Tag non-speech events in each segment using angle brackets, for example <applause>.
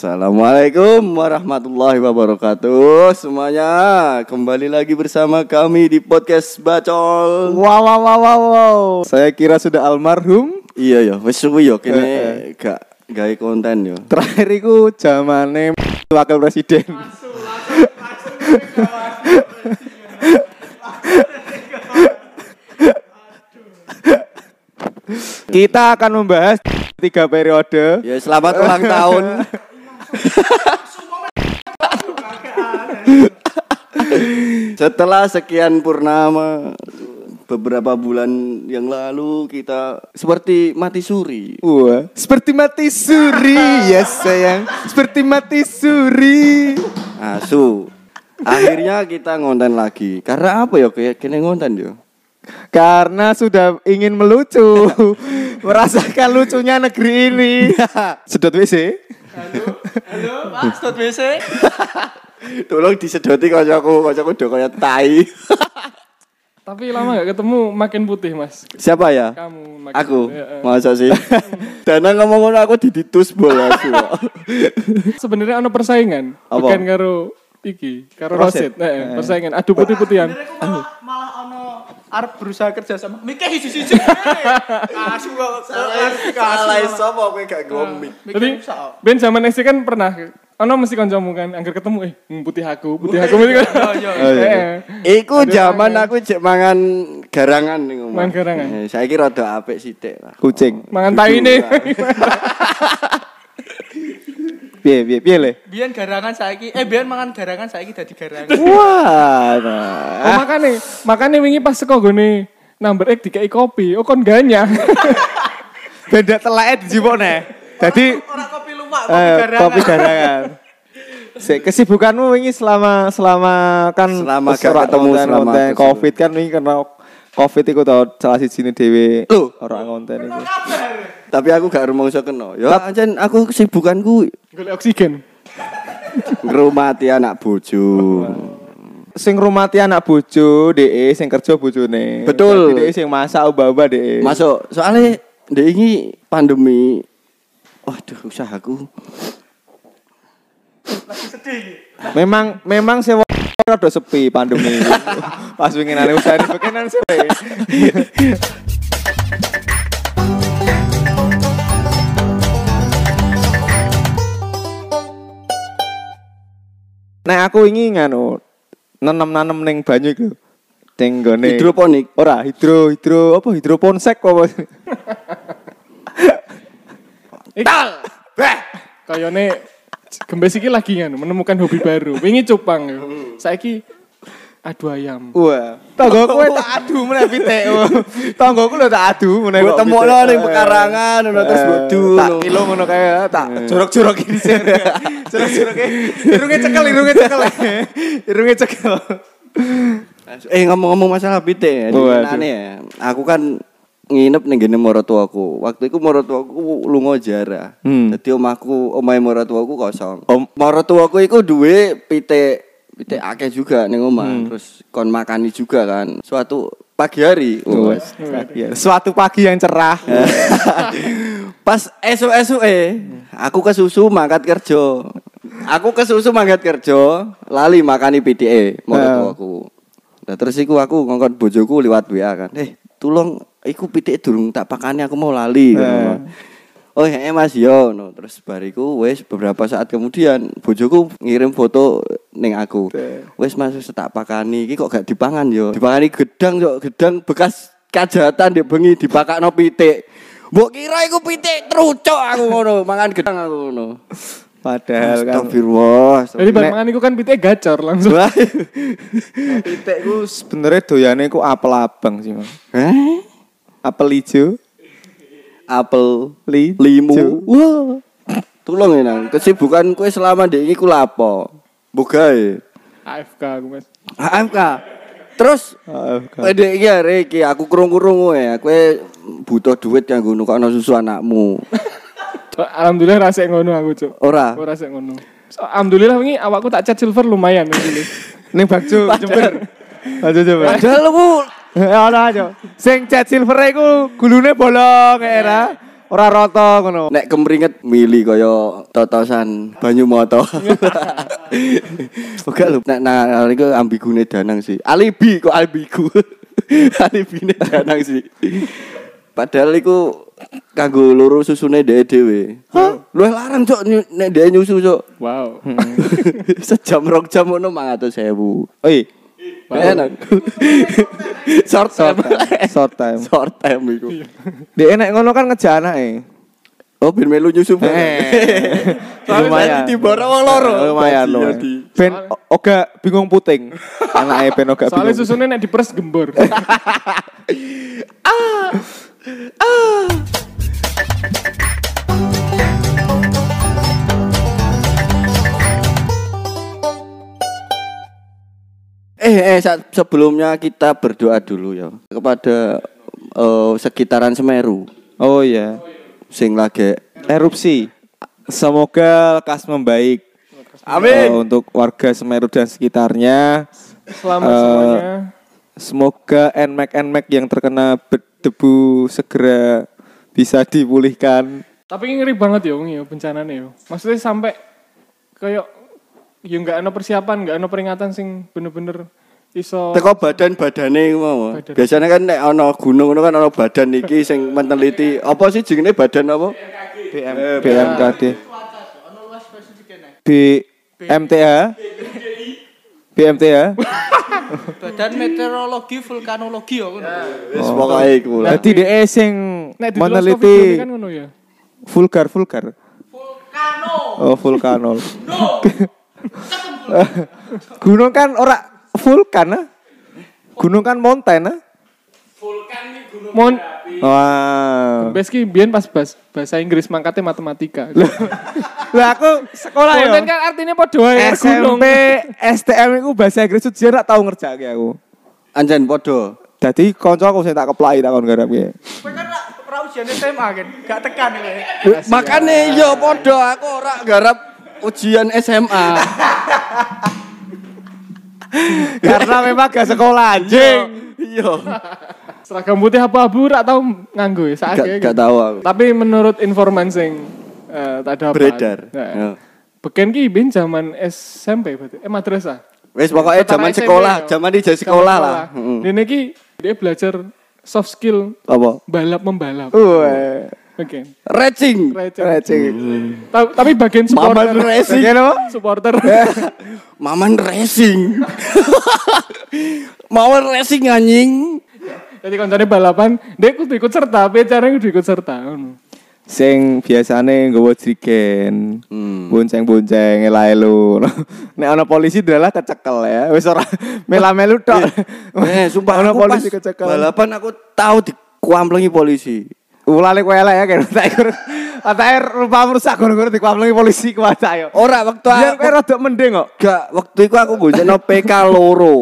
Assalamualaikum warahmatullahi wabarakatuh Semuanya kembali lagi bersama kami di podcast Bacol Wow, wow, wow, wow, wow. Saya kira sudah almarhum. Iya ya, wis suwi yo Eh, kene gak gawe konten yo Terakhir zamane wakil presiden. Kita akan membahas tiga periode. Ya selamat ulang tahun Setelah sekian purnama Beberapa bulan yang lalu kita seperti mati suri Wah, seperti mati suri, yes sayang. Seperti mati suri. Asu Akhirnya kita ngonten lagi Karena apa ya kayak kene ngonten yo Karena sudah ingin melucu, <laughs> merasakan lucunya negeri ini. <laughs> Sedot WC. Halo, Pak, Stot WC. <laughs> Tolong disedoti kancaku, kancaku udah kayak tai. <laughs> Tapi lama gak ketemu makin putih, Mas. Siapa ya? Kamu makin Aku, putih, ya, eh. masa sih? <laughs> Dana ngomong ngono aku diditus bola. Sebenarnya ada persaingan. Apa? Bukan karo iki, karo Roset. Roset. Eh, persaingan. Adu putih-putihan. malah, malah ono arep berusaha kerja sama mikir siji-siji asu kok Salah sapa kowe gak ngomik. Jadi, Ben zaman SD kan pernah ono mesti kancamu kan, angger ketemu eh putih aku, putih aku mesti kan. Eh, Iku zaman aku cek mangan garangan ning omah. Mangan garangan. Eh, Saiki rada apik sithik lah. Kucing. mangan tai ini. <laughs> Piye, piye, piye le? biyen garangan saiki eh biyen mangan garangan saiki dadi garangan Wah, nah. Oh, makane, makane wingi pas saka gone number X dikai kopi, oh kon ganya. <laughs> beda telake dijipokne. Dadi ora kopi luwak kopi eh, garangan kopi garangan. Si, kesibukanmu wingi selama selama kan Selama gak ketemu, selama. Covid kan wingi karena Covid iku tau salah siji dhewe Loh. ora konten iku. Tapi aku gak rumangsa kena. Ya ancen aku kesibukanku Golek oksigen. ngrumati anak bojo. Sing rumati anak bojo, DE sing kerja bojone. Betul. DE sing masak ubah-ubah DE. Masuk, soalnya ndek ini pandemi. Waduh, usahaku. Memang memang sewa rada sepi pandemi. <laughs> Pas winginane usaha bekenan sepi. Nah aku ingin nganu nanam-nanam ning banyu iku. Ning gone Hidroponik. Ora, hidro hidro apa hidroponsek apa? Tal. Kayane gembes iki lagi kan menemukan hobi baru. Wingi cupang. Saiki adu ayam. Wah, tanggoku <laughs> tak adu meneh pitik. Tanggoku lho tak adu meneh. Gue temokno ning pekarangan ngono terus Eh, bodu. Tak kilo ngono kae tak jorok-jorok ini sih. <laughs> Jorok-jorok irunge cekel, irunge cekel. <laughs> Irunge cekel. Eh ngomong-ngomong masalah pitik ya, aneh ya. Aku kan nginep ning gene maratuaku. Waktu itu maratuaku lunga jarah. Hmm. Dadi omahku, omahe maratuaku kosong. Om- maratuaku iku duwe pitik pitik akeh juga ning omah. Hmm. Terus kon makani juga kan. Suatu pagi hari. Oh, Wes, ya, Suatu pagi yang cerah. <laughs> Pas esuk-esuk eh, aku ke susu mangkat kerja. Aku ke susu mangkat kerja, lali makani PDE maratuaku. Nah terus iku aku ngongkon bojoku liwat WA kan. Eh, tolong iku pitik durung tak pakani aku mau lali. Eh. Oh ya Mas yo no. Terus bariku wes beberapa saat kemudian bojoku ngirim foto ning aku. Wes Mas wis tak pakani iki kok gak dipangan yo. Dipakani gedang yo, gedang bekas kajatan di bengi dipakakno pitik. Mbok kira iku pitik trucuk aku ngono, mangan gedang aku ngono. Padahal kan Astagfirullah. Jadi bar Nek- mangan iku kan pitik gacor langsung. Pitik ku sebenarnya doyane ku apel abang sih, Mas. Hah? Apel ijo, Apel, li, limu. Wah. Tolong ya nang, kesibukan kue selama di ini ku lapo. Bogae. AFK aku Mas. AMK. Terus Ah, Pede iki arek iki aku krungu-krungu ya, kowe butuh duit kanggo nukokno susu anakmu. Alhamdulillah rasek ngono aku, Cuk. Ora. Ora rasek ngono. So, alhamdulillah wingi awakku tak cat silver lumayan. Ning Bagjo Jember. Bagjo Jember. Padahal Eh, Ora aja. Sing cat silver iku gulune bolong era. ora roto ngono. Nek kemringet mili kaya totosan banyu moto. Oke lho, nek nah iku ambigune danang sih. Alibi kok ambigu. <laughs> Alibine danang sih. Padahal iku kanggo loro susune dhek dhewe. Hah? Luwih larang cok nek dhek nyusu cok. Wow. <laughs> Sejam rong jam ngono 500.000. Oi, Enak. <laughs> Short short time. Short time. Short time iku. Dia enak ngono kan ngejar anake. Oh, ben melu nyusu. <laughs> Eh. Lumayan. Di boro wong loro. Lumayan Basi, lumayan. ya, di. Ben oga bingung puting. Anake ben oga Soalnya bingung. susunya nek diperes gembur. Eh, <laughs> saat- sebelumnya kita berdoa dulu ya kepada eh, sekitaran Semeru Oh iya. sing lagi Erupsi. Semoga lekas membaik. Eh, untuk warga Semeru dan sekitarnya. Selamat Eh, semuanya. Semoga NMAX-NMAX yang terkena berdebu segera bisa dipulihkan. Tapi ini ngeri banget ya, Wong, ya bencananya ya. Maksudnya sampai kayak ya nggak ada persiapan, nggak ada peringatan sing bener-bener iso teko badan-badane mau. Badan. Biasanya kan nek ana gunung ngono kan ana badan iki sing meneliti apa sih jenenge badan apa? BM, BMKD. BMTA. BMTA. Badan meteorologi vulkanologi ya ngono. Wis pokoke iku lah. Jadi dia sing meneliti kan ngono ya. vulgar vulgar. Vulkano. Oh, vulkanol. <laughs> Gunung kan ora vulkan ah. Gunung kan mountain ah. Mon Wah. Beski biyen pas bas, bahasa Inggris mangkatnya matematika. Lah aku sekolah ya. Mountain kan artinya padha wae gunung. SMP STM itu bahasa Inggris ujian rak tau ngerjake aku. Anjen padha. Jadi kanca aku sing tak keplai tak kon garap ya. Kowe kan ujian SMA kan, gak tekan kowe. Makane yo padha aku ora garap ujian SMA. <laughs> <laughs> Karena memang gak sekolah anjing. Iya. Seragam putih abu-abu rak tau nganggo ya Gak saatnya. gak tahu aku. Tapi menurut informan sing eh, tak dapat. Beredar. Nah, Ya. Beken ki ben zaman SMP berarti. Eh madrasah. Wis pokoknya zaman sekolah, ya. zaman di sekolah lah. Heeh. Ini ki dia belajar soft skill Apa? balap membalap. Wah. Oke. Racing. Receh. Receh. Ta- Tapi bagian supporter. Maman racing. Bagian apa? supporter. <laughs> Maman racing. <laughs> Maman racing anjing. Jadi koncone balapan, dia kudu ikut serta, becaranya kudu ikut serta. ngono. Sing biasane nggawa jrigen. Hmm. Bonceng-bonceng elu. <laughs> Nek ana polisi dalah kecekel ya. Wis ora mela-melu tok. Eh, sumpah ana aku polisi kecekel. balapan aku tahu dikuamplengi polisi. Ulale kowe elek ya kan tak ikur. Atake rupa rusak ngono-ngono dikuamplengi polisi ku yo. Ora waktu Biar aku kowe rada mending kok. gak waktu itu aku bojono PK loro.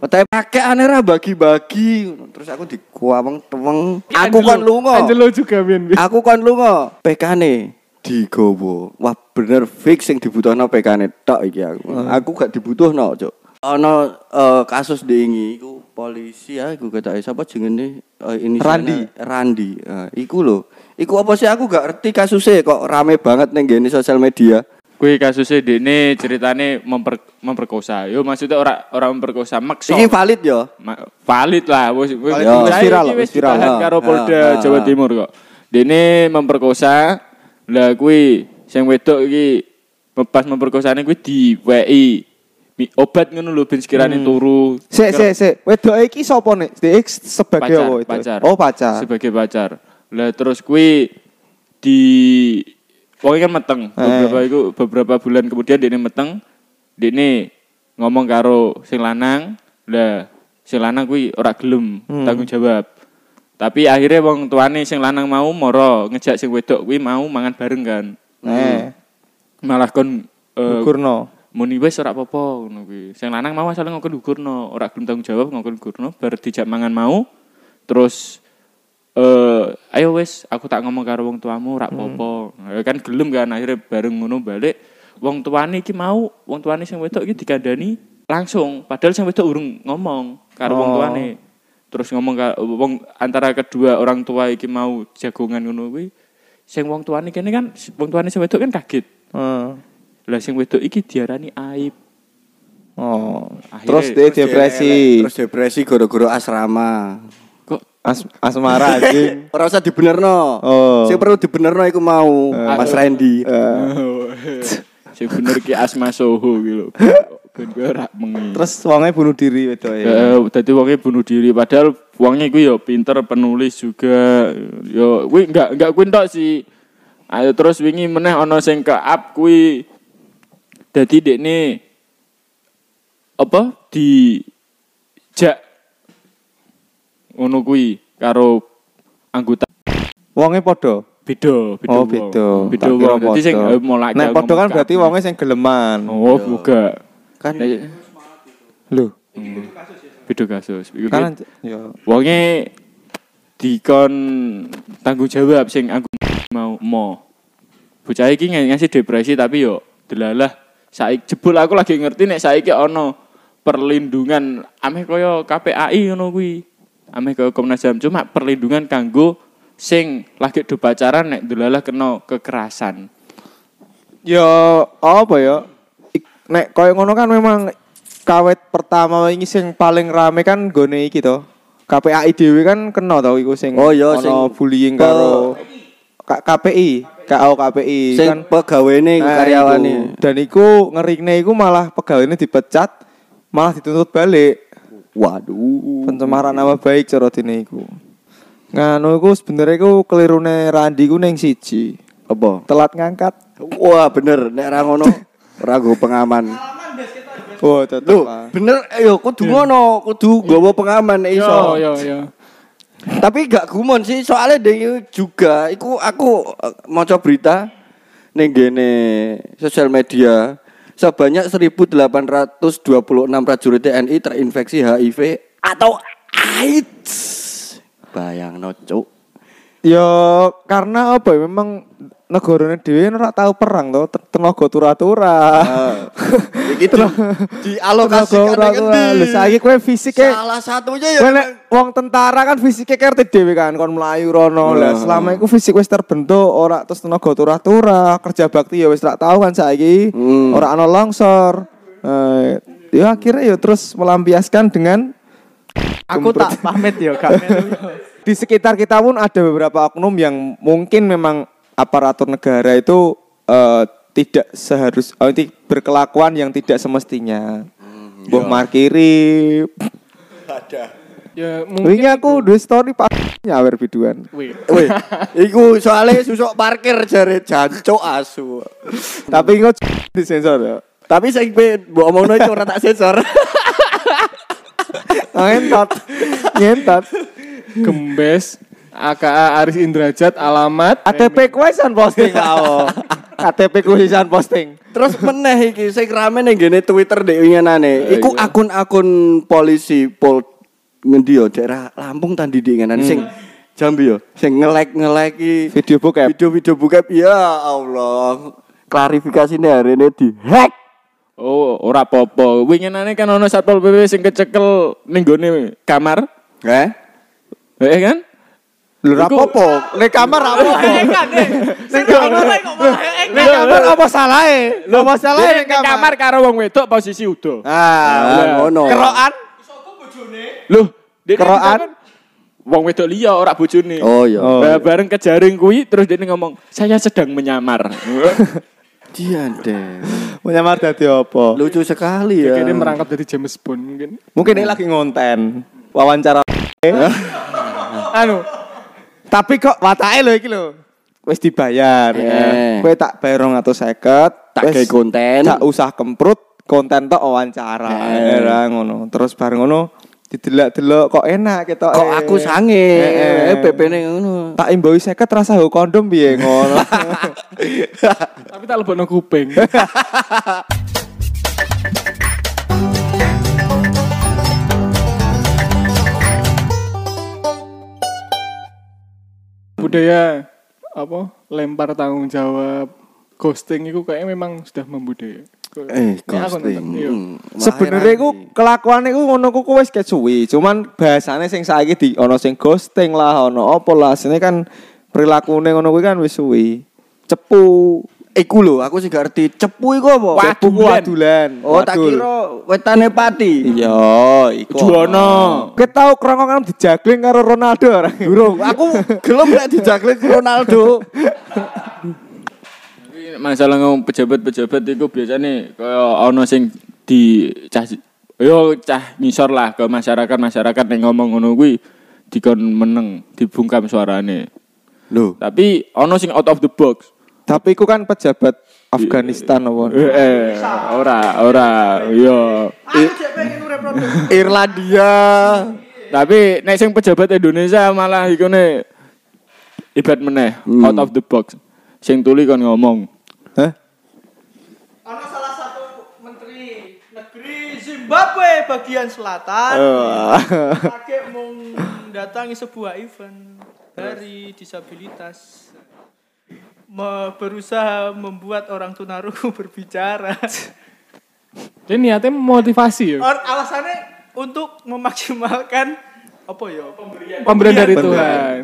Tapi pakai aneh ra bagi-bagi terus aku dikuameng teweng. Aku kon lunga. Angelo juga ben. Aku kon lunga. PK-ne digowo. Wah bener fix sing dibutuhno PK-ne tok iki aku. Aku gak dibutuhno, Cuk. Ana eh, kasus diingi iku polisi ya iku ketake sapa jenenge eh, ini Randi. Randi. Eh, iku lho. Iku apa sih aku gak ngerti kasusnya kok rame banget ning ngene sosial media. Kuwi kasusnya dene ceritane memper, memperkosa. Yo maksudnya ora ora memperkosa, maksa. Iki valid ya. Ma- valid lah wis wis viral, wis viral. karo Polda Jawa. Timur kok. Dene memperkosa. Lah kuwi sing wedok iki pas memperkosane kuwi diweki mi- obat ngono lho ben sekirane turu. Sik sik sik. Wedoke iki sapa nek? Dek sebagai pacar, apa itu? pacar. Oh, pacar. Sebagai pacar. Lah terus kuwi di pokoknya kan meteng. Eh. Beberapa itu beberapa bulan kemudian dia meteng. Dia ngomong karo sing lanang. Lah sing lanang kuwi ora gelem Hmm. tanggung jawab. Tapi akhirnya wong tuane sing lanang mau moro ngejak sing wedok kuwi mau mangan bareng kan. Eh, Malah kon Gurno. Muni wis ora apa-apa ngono kuwi. Sing lanang mau asale ngongkon gugurno, ora gelem tanggung jawab ngongkon gugurno, bar dijak mangan mau. Terus eh ayo wis aku tak ngomong karo wong tuamu ora apa-apa. Ya kan gelem kan akhirnya bareng ngono balik. Wong tuane iki mau, wong tuane sing wedok iki dikandani langsung padahal sing wedok urung ngomong karo wong Oh. tuane. terus ngomong ka, wong antara kedua orang tua iki mau jagongan ngono kuwi sing wong tuane kene kan wong tuane sing wedok kan kaget Heeh. Lah sing wedok iki diarani aib Oh. Akhirnya- Terus dia depresi. Terus depresi gara-gara asrama. kok As asmara <laughs> anjing. Ora usah dibenerno. Oh. Sing perlu dibenerno iku mau Mas Randy. sing bener ki asma soho gitu ben kowe ora mengi Terus wongnya bunuh diri wedoke. Eh, dadi wonge bunuh diri padahal wongnya iku ya pinter penulis juga yo kuwi enggak enggak kuwi tok sih ayo terus wingi meneh ana sing ke up kuwi dadi dekne apa di jak ngono kuwi karo anggota. Wongnya podo. beda beda Oh, beda. beda wong. Dadi sing eh, mulai Nek podo kan berarti wongnya sing geleman. oh buka. Kan Lho, beda kasus kan ya. wonge dikon tanggung jawab sing aku mau mo bocah iki ng- ngasih depresi tapi yo delalah saiki jebul aku lagi ngerti nek saiki ana perlindungan ameh kaya KPAI ngono kuwi ameh kaya Komnas HAM cuma perlindungan kanggo sing lagi do pacaran nek delalah kena kekerasan Ya apa ya? Nek koyo ngono kan memang kawet pertama ini sing paling rame kan gone iki to. KPAI dhewe kan kena tau iku sing Oh, iya, ono sing bullying karo KPI, KAO KPI sing kan pegawene iku Eh, karyawane. iku. Dan iku ngerine iku malah pegawainya dipecat, malah dituntut balik. Waduh. Pencemaran nama baik cara dene iku. Nganu iku sebenarnya iku kelirune Randi ku ning siji. Apa? Telat ngangkat. Wah, bener nek ra ngono nggo pengaman. Oh, tetep. Bener ayo kudu ngono, kudu nggawa pengaman nek iso. Yo yo yo. Tapi gak gumon sih, soalnya dia juga, iku aku eh, maca berita ning gene sosial media sebanyak 1826 prajurit TNI terinfeksi HIV atau AIDS. Bayang no, Cuk. Ya karena apa ya memang negarane dhewe ora tahu perang te- tenaga tura-tura. Iki di, dialokasikan Tenaga tura-tura. Lho saiki kowe fisike Salah satunya ya kowe wong tentara kan fisike ngerti dhewe kan kon mlayu rono. Lah selama iku fisik wis terbentuk ora terus tenaga tura-tura, kerja bakti ya wis ora tahu kan saiki. Hmm. Ora ana longsor. Eh, ya akhirnya ya terus melampiaskan dengan Aku tak pamit yo gak melu. <laughs> di sekitar kita pun ada beberapa oknum yang mungkin memang aparatur negara itu eh, tidak seharus oh, ini berkelakuan yang tidak semestinya. Boh markiri. Ya Wingi mungkin aku dua story pas nyawer biduan. Wih, Wih, <laughs> iku soalnya susuk parkir jare jancuk asu. Tapi ingat disensor ya. Tapi saya mbok omongno itu ora tak sensor. <laughs> Ngentot. Ngentot. gembes AKA Aris Indrajat alamat ATP kuisan posting kau. <laughs> KTP kuisan posting. Terus meneh iki sing rame ning ngene Twitter dek winginane. Iku akun-akun polisi pol ngendi yo daerah Lampung tadi di ngenane sing Jambi yo sing ngelek-ngelek iki Video bokep. video-video bokep ya Allah. Klarifikasine hari ini di hack. oh ora apa-apa winginane kan ana satpol PP sing kecekel ning gone kamar Eh? eh kan Lho ra Iku- apa-apa. Nek kamar ngono kok malah Nek kamar apa salahe? Lho masalahe nek ning kamar karo wong wedok posisi udo Ah, ngono. Kerokan Loh, dia Kerokan? wong wedok liya ora bojone. Oh iya. Oh. Ba- bareng kejaring kuwi terus dia ngomong, "Saya sedang menyamar." <laughs> Dia deh. menyamar dadi apa? Lucu sekali ya. Kayaknya merangkap dari James Bond mungkin. Mungkin ini lagi ngonten wawancara. <laughs> Anu, Tapi kok watake lho iki lho. Wis dibayar. Eh. Kowe tak bayar 250. Tak gawe konten. Tak usah kemprut, konten tok wawancara. Eh. Era ngono. Terus bareng ngono didelok-delok kok enak ketok. Kok aku sange, Eh, eh. eh PP-ne ngono. Tak imbau 50 rasa nggo kondom piye ngono. <laughs> tapi tak lebokno kuping. <laughs> Budaya apa lempar tanggung jawab ghosting itu kayaknya memang sudah membudaya. Eh, ghosting. iya. Hmm, Sebenarnya ku kelakuan iku ngono ku ku wis ket suwi. Cuman bahasane sing saiki di ono sing ghosting lah, ono apa lah. Sini kan perilakune ngono kuwi kan wis suwi. Cepu. Iku lho, aku sih gak ngerti cepu iku apa? Ku wadulan. Oh, tak Wadul. kira wetane pati. Iya, iku. Juwono. Kita tahu kerongkongan dijagling karo Ronaldo ora? Durung, aku gelem lek dijaklik Ronaldo. Masalah ngomong pejabat-pejabat itu biasanya kaya ono sing di cah yo cah ngisor lah ke masyarakat masyarakat yang ngomong ngono kuwi dikon meneng dibungkam suarane. Lho, Tapi ono sing out of the box. Tapi iku kan pejabat Afghanistan apa? Eh, eh ora ora yo. Aku. Irlandia. Tapi nek sing pejabat Indonesia malah ikune ibarat meneh Hmm. out of the box. Sing tuli kon ngomong. Hah? Ono salah satu menteri negeri Zimbabwe bagian selatan. Pakai mendatangi sebuah event dari disabilitas. Me- berusaha membuat orang tunarungu <laughs> berbicara. Dia niatnya motivasi ya. Or- alasannya untuk memaksimalkan apa ya? Pemberian dari Tuhan.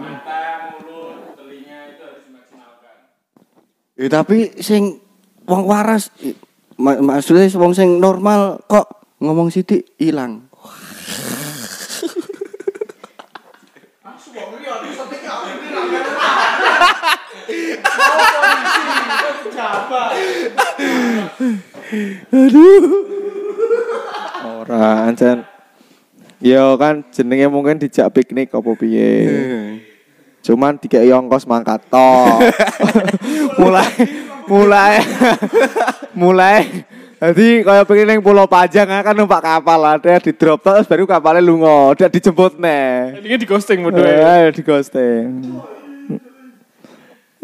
Eh tapi sing wong waras maksudnya wong sing normal kok ngomong sithik <laughs> ilang. Ora, ancen. Yo kan jenenge mungkin dijak piknik apa piye. Cuman dikei ongkos mangkat tok. <laughs> mulai mulai mulai jadi kaya pengen ning Pulau Panjang kan numpak kapal ada di drop terus baru kapalnya lunga, udah dijemput nih. Ini di ghosting bodoh ya. Di ghosting.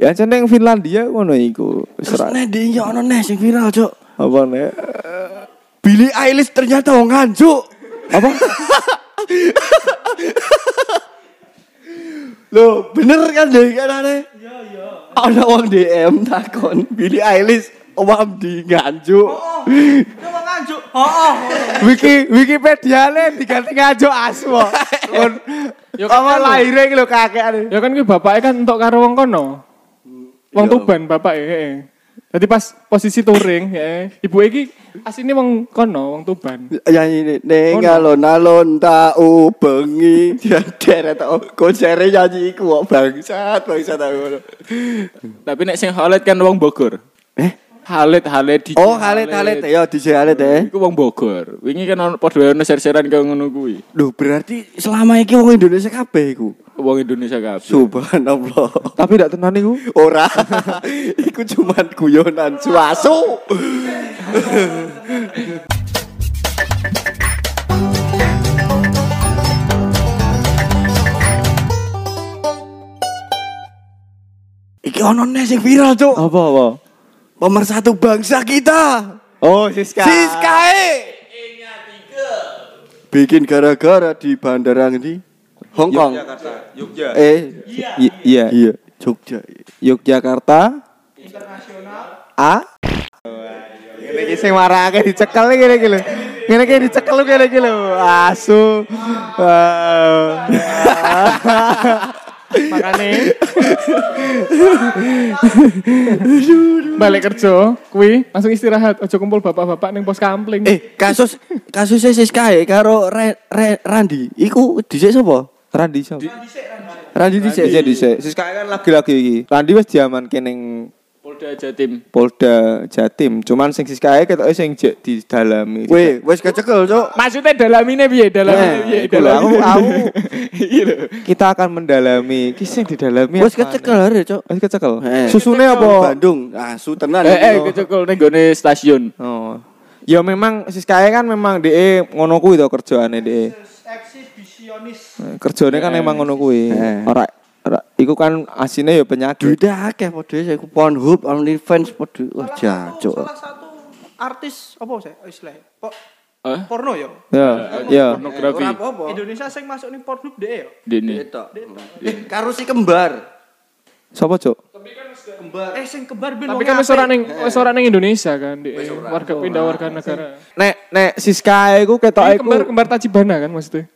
Ya ancen ning Finlandia ngono iku. Terus nek di ono neh sing viral, Cuk. Apa nih? Billie Eilish ternyata wong nganjuk. Apa? <laughs> Loh, bener kan deh kan aneh? Iya, iya. Ada wong DM takon Billie Eilish omam di nganjuk. Coba nganjuk. Oh, Wiki Wikipedia le diganti ngajo asu. Kon Ya kan lahirnya iki lho kakekane. Ya kan kuwi bapaknya kan entuk karo wong kono. Wong Iya. Tuban bapak heeh. Jadi pas posisi touring ya, ibu iki asline wong kono, wong Tuban. Ya ini ning alon-alon tak ubengi <laughs> deret konsere nyanyi iku kok bangsat bangsat aku. Tapi nek sing Halet kan wong Bogor. Eh? Halet Halet di Oh, halet halet ya di halet ya. Iku wong Bogor. Wingi kan ono padha ono ser-seran kaya ngono kuwi. Loh, berarti selama iki wong Indonesia kabeh iku. Wong Indonesia kabeh. Subhanallah. Tapi ndak tenan iku. Ora. <laughs> iku cuman guyonan suasu. <laughs> Iki ono nih sing viral, Cuk. Apa apa? Pemersatu bangsa kita. Oh, Siska. Siskae. Bikin gara-gara di bandara di Hong Kong. Yogyakarta. Eh, I- Iya, iya, Jogja. Yogyakarta. A. Ngene iki sing marake dicekel ngene iki lho. Ngene iki dicekel ngene iki lho. Asu. Makane balik kerja, kuwi langsung istirahat, aja kumpul bapak-bapak ning pos kampling. Eh, kasus kasusnya Siskae karo Re, Re, Randi, iku dhisik sapa? Randi sapa? Randi dhisik. Dhisik dhisik. Siska kan lagi-lagi iki. Randi wis diamanke ning Polda Jatim. Polda Jatim. Cuman sing Siskae ketoke sing jek didalami. Weh, wis kecekel, Cuk. Maksudnya dalamine piye? Dalamine Nah, piye? lho, aku <laughs> kita akan mendalami ki sing didalami. Wis kecekel hari, Cuk. Wis kecekel. Susune apa? Bandung. Asu tenan. Eh eh kecekel ning gone stasiun. Oh. Ya memang Siskae kan memang DE ngono kuwi to kerjaane DE. eksibisionis. Kerjane kan emang ngono kuwi. Eh. Ora iku kan asine ya penyakit. Duitnya akeh padha saya ku Pornhub, OnlyFans padha. Wah, jancuk. Salah satu artis apa sih istilah? Po, Eh? porno ya. Ya, ya. Pornografi. Indonesia sing masuk ning Pornhub deh ya. Dene. Karo si kembar. Sopo, Cuk? Eh sing kembar ben Tapi kan wis ora ning wis ora ning Indonesia kan, di warga pindah warga negara. Nek nek Siska iku ketoke iku kembar kembar Tachibana kan maksudnya.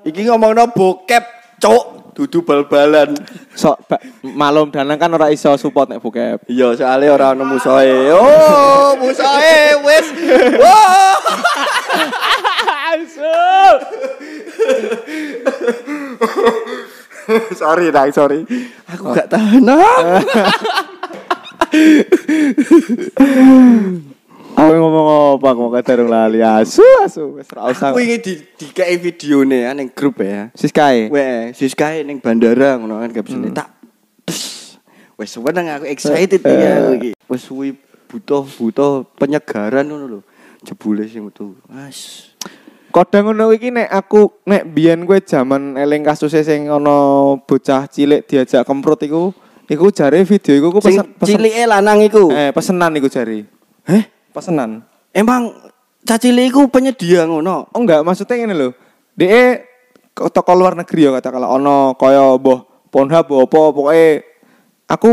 Iki ngomongno bokep, cuk, dudu bal-balan. sok ba- malum danang kan ora iso support nek bokep. Iya, soalnya ora ono musoe. Oh, musoe wis. Wah. sorry, Nang, sorry. Aku gak tahan. <laughs> Aku ngomong apa aku mau durung lali asu asu wis ora usah. Ingin di dikei videone ya ning grup ya. Siska e. Weh, Siskae ning bandara ngono kan gak bisa tak. Wes seneng aku excited ya iki. Wes suwi butuh butuh penyegaran ngono lho. Jebule sing metu. Mas. Kodang ngono iki nek aku nek biyen kowe jaman eling kasusnya sing ana bocah cilik diajak kemprut iku iku jare video iku ku pesen, pesen cilike lanang iku. eh pesenan iku jare. Heh, Pesenan. emang cacile iku penyedia ngono. Oh enggak, maksudnya lho. Dhek ke toko luar negeri ya katakanlah ono kaya mbah Pornhub apa pokoke aku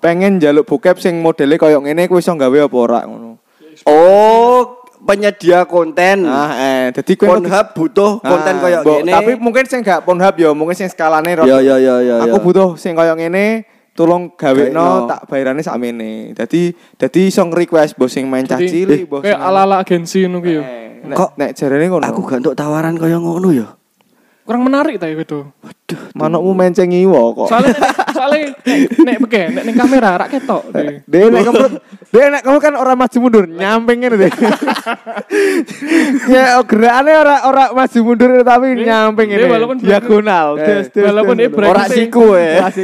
pengen njaluk bokep sing modele kaya ngene kowe iso gawe apa ora ngono. Oh, penyedia konten. Ah eh kowe Pornhub butuh konten Ah, kaya. Tapi mungkin sing gak Pornhub ya, mungkin sing skalane Ya ya ya ya. Aku ya. butuh sing kaya ngene tolong gawekno Gawekno. tak bayarane sakmene. Dadi dadi iso nge-request mbok sing main cah Jadi, cilik, mbok Kayak sing- ala-ala agensi ngono ki yo. Eh, nek, Kok nek jarene ngono. Aku gak entuk tawaran kaya ngono ya. Kurang menarik ta itu. manukmu menceng iwo kok. Soalnya <laughs> soalnya nek nek beke nek ning kamera rak ketok. deh. Dia nek kamu dia nek kamu kan orang maju mundur, nyamping ngene deh. <laughs> ya gerakannya ora ora maju mundur tapi nyamping ngene. walaupun diagonal. Eh, walaupun dia break- Ora siku ya. Tak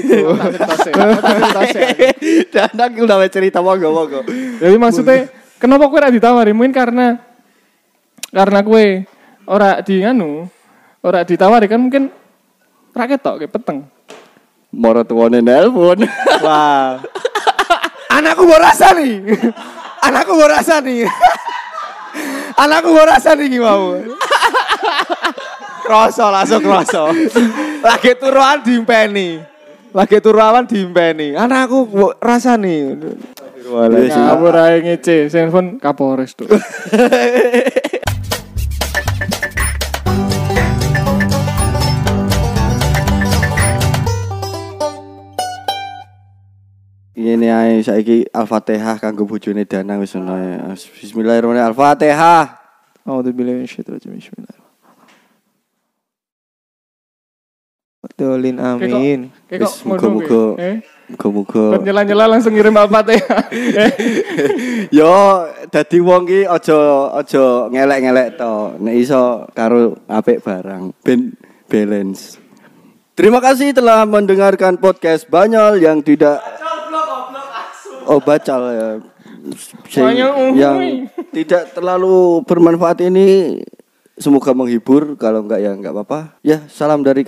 kertas ya, tak kertas <laughs> ya. Dan aku udah cerita monggo monggo. Jadi maksudnya kenapa kowe ora ditawari? Mungkin karena karena kowe ora di nganu, ora ditawari kan mungkin ra ketok kayak peteng. Moro tuwane nelpon. Wah. <laughs> Anakku mau rasa nih. Anakku mau rasa nih. <laughs> Anakku mau rasa nih mau. Kroso langsung kroso. Lagi turuan diimpeni. Lagi turuan diimpeni. Anakku mau rasa nih. Sih. Kamu ra ngece, telepon Kapolres tuh. <laughs> Ini ae saiki Al-Fatihah kanggo bojone Danang wis ono ya. Bismillahirrahmanirrahim. Al-Fatihah. Alhamdulillah Bismillahirrahmanirrahim. Dolin amin. Kayak kok Wis, ngono muga-muga. kowe. Eh, Muga-muga. nyela-nyela langsung ngirim Al-Fatihah. <laughs> Yo, dadi wong ki aja aja ngelek-ngelek to. Nek iso karo apik barang ben balance. Terima kasih telah mendengarkan podcast Banyol yang tidak Oh, bacal ya. Yang tidak terlalu bermanfaat ini semoga menghibur kalau enggak ya enggak apa-apa. Ya, salam dari kami.